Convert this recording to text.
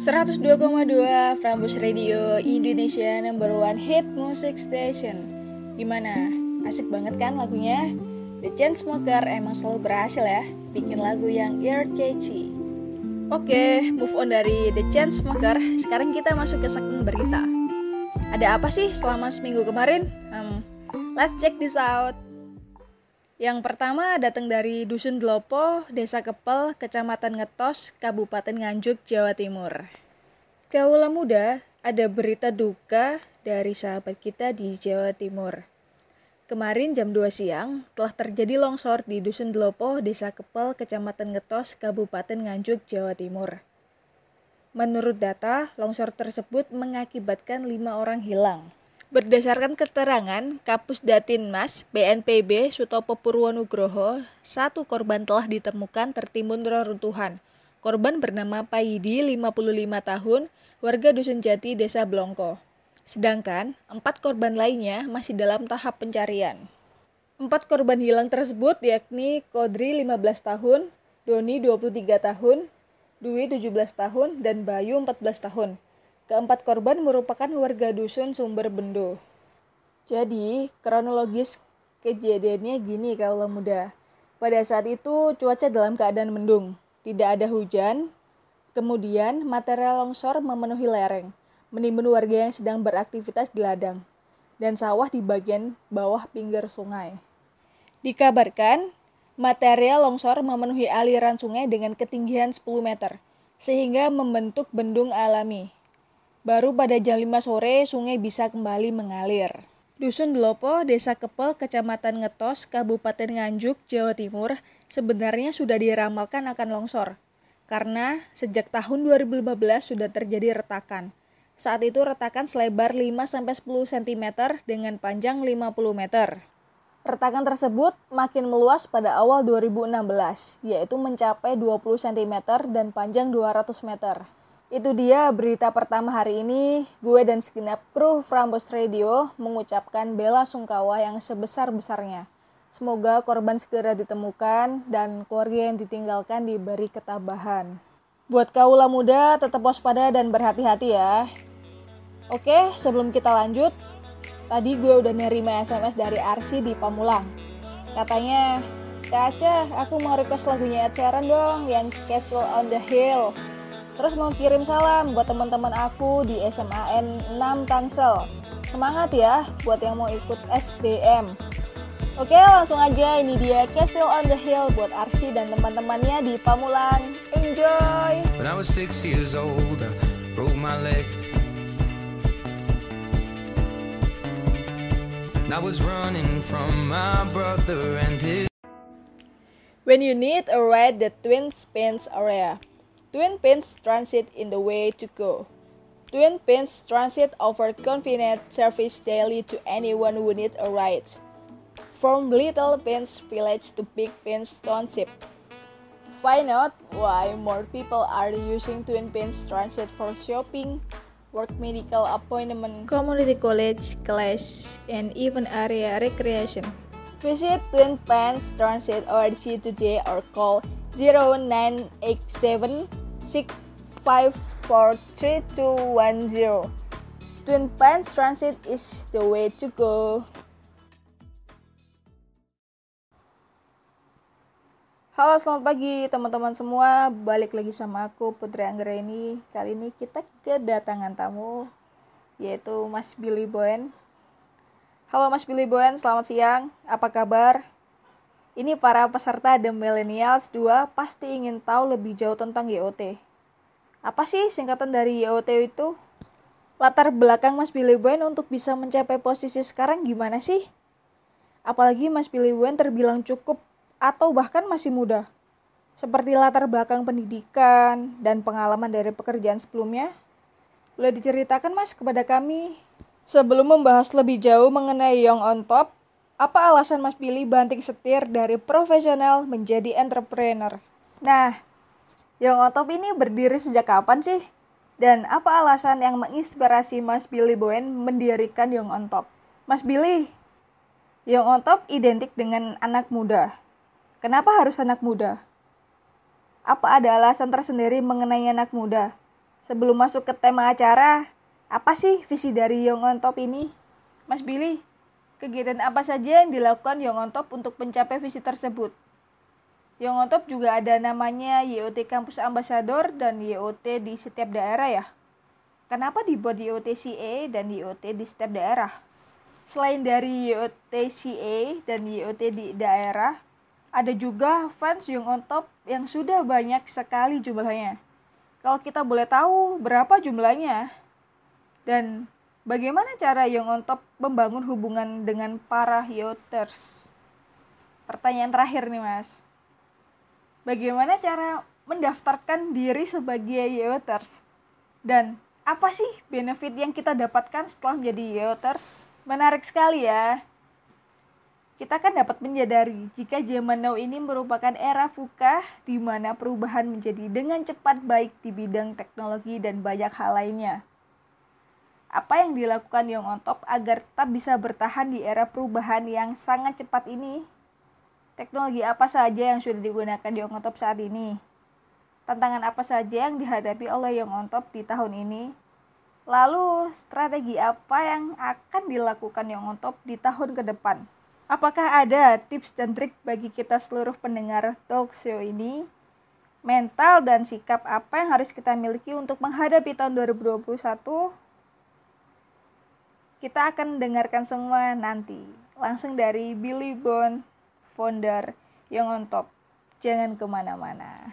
102,2 Frambus Radio Indonesia number one hit music station Gimana? Asik banget kan lagunya? The Chainsmokers emang selalu berhasil ya Bikin lagu yang ear catchy Oke, move on dari The Chainsmokers Sekarang kita masuk ke segmen berita Ada apa sih selama seminggu kemarin? Um, let's check this out yang pertama datang dari Dusun Dlopo, Desa Kepel, Kecamatan Ngetos, Kabupaten Nganjuk, Jawa Timur. Kaula muda, ada berita duka dari sahabat kita di Jawa Timur. Kemarin jam 2 siang telah terjadi longsor di Dusun Dlopo, Desa Kepel, Kecamatan Ngetos, Kabupaten Nganjuk, Jawa Timur. Menurut data, longsor tersebut mengakibatkan lima orang hilang. Berdasarkan keterangan Kapus Datinmas BNPB Sutopo Purwonugroho, satu korban telah ditemukan tertimbun reruntuhan. Korban bernama Paidi, 55 tahun, warga Dusun Jati, Desa Blongko. Sedangkan, empat korban lainnya masih dalam tahap pencarian. Empat korban hilang tersebut yakni Kodri 15 tahun, Doni 23 tahun, Dwi 17 tahun, dan Bayu 14 tahun. Keempat korban merupakan warga dusun Sumber Bendo. Jadi, kronologis kejadiannya gini kalau muda. Pada saat itu cuaca dalam keadaan mendung, tidak ada hujan. Kemudian material longsor memenuhi lereng, menimbun warga yang sedang beraktivitas di ladang dan sawah di bagian bawah pinggir sungai. Dikabarkan, material longsor memenuhi aliran sungai dengan ketinggian 10 meter, sehingga membentuk bendung alami. Baru pada jam 5 sore sungai bisa kembali mengalir. Dusun Delopo, Desa Kepel, Kecamatan Ngetos, Kabupaten Nganjuk, Jawa Timur sebenarnya sudah diramalkan akan longsor. Karena sejak tahun 2015 sudah terjadi retakan. Saat itu retakan selebar 5-10 cm dengan panjang 50 meter. Retakan tersebut makin meluas pada awal 2016, yaitu mencapai 20 cm dan panjang 200 meter. Itu dia berita pertama hari ini. Gue dan segenap kru Frambos Radio mengucapkan bela sungkawa yang sebesar-besarnya. Semoga korban segera ditemukan dan keluarga yang ditinggalkan diberi ketabahan. Buat kaula muda, tetap waspada dan berhati-hati ya. Oke, sebelum kita lanjut, tadi gue udah nerima SMS dari Arsi di Pamulang. Katanya, Aceh, aku mau request lagunya Ed Sheeran dong, yang Castle on the Hill. Terus mau kirim salam buat teman-teman aku di SMAN 6 Tangsel. Semangat ya buat yang mau ikut SBM. Oke, langsung aja ini dia Castle on the Hill buat Arsi dan teman-temannya di Pamulang. Enjoy. When I was six years old, I broke my leg. I was running from my brother and his When you need a ride the Twin Spins area. Twin Pins Transit in the way to go. Twin Pins Transit offer convenient service daily to anyone who needs a ride. From Little Pins Village to Big Pins Township. Find out why more people are using Twin Pins Transit for shopping, work medical appointment, community college, class, and even area recreation. Visit Twin Pins Transit ORG today or call 0987 6543210. Twin Pines Transit is the way to go. Halo selamat pagi teman-teman semua Balik lagi sama aku Putri Anggreni Kali ini kita kedatangan tamu Yaitu Mas Billy Boen Halo Mas Billy Boen, selamat siang Apa kabar? Ini para peserta The Millennials 2 pasti ingin tahu lebih jauh tentang YOT. Apa sih singkatan dari YOT itu? Latar belakang Mas Billy Bowen untuk bisa mencapai posisi sekarang gimana sih? Apalagi Mas Billy Bowen terbilang cukup atau bahkan masih muda. Seperti latar belakang pendidikan dan pengalaman dari pekerjaan sebelumnya. Boleh diceritakan Mas kepada kami? Sebelum membahas lebih jauh mengenai Young on Top, apa alasan Mas Billy banting setir dari profesional menjadi entrepreneur? Nah, Young on Top ini berdiri sejak kapan sih? Dan apa alasan yang menginspirasi Mas Billy Bowen mendirikan Young on Top? Mas Billy, Young on Top identik dengan anak muda. Kenapa harus anak muda? Apa ada alasan tersendiri mengenai anak muda? sebelum masuk ke tema acara, apa sih visi dari Young on Top ini? Mas Billy, kegiatan apa saja yang dilakukan Young on Top untuk mencapai visi tersebut? Young on Top juga ada namanya YOT Kampus Ambassador dan YOT di setiap daerah ya. Kenapa dibuat YOT CA dan YOT di setiap daerah? Selain dari YOT CA dan YOT di daerah, ada juga fans Young on Top yang sudah banyak sekali jumlahnya. Kalau kita boleh tahu berapa jumlahnya dan bagaimana cara Young on membangun hubungan dengan para Yoters? Pertanyaan terakhir nih mas. Bagaimana cara mendaftarkan diri sebagai Yoters? Dan apa sih benefit yang kita dapatkan setelah menjadi Yoters? Menarik sekali ya kita kan dapat menyadari jika zaman now ini merupakan era fuka di mana perubahan menjadi dengan cepat baik di bidang teknologi dan banyak hal lainnya. Apa yang dilakukan Young on Top agar tetap bisa bertahan di era perubahan yang sangat cepat ini? Teknologi apa saja yang sudah digunakan Young on Top saat ini? Tantangan apa saja yang dihadapi oleh Young on Top di tahun ini? Lalu, strategi apa yang akan dilakukan Young on Top di tahun ke depan? Apakah ada tips dan trik bagi kita seluruh pendengar talk show ini? Mental dan sikap apa yang harus kita miliki untuk menghadapi tahun 2021? Kita akan dengarkan semua nanti. Langsung dari Billy Bond, founder Young on Top. Jangan ke mana-mana.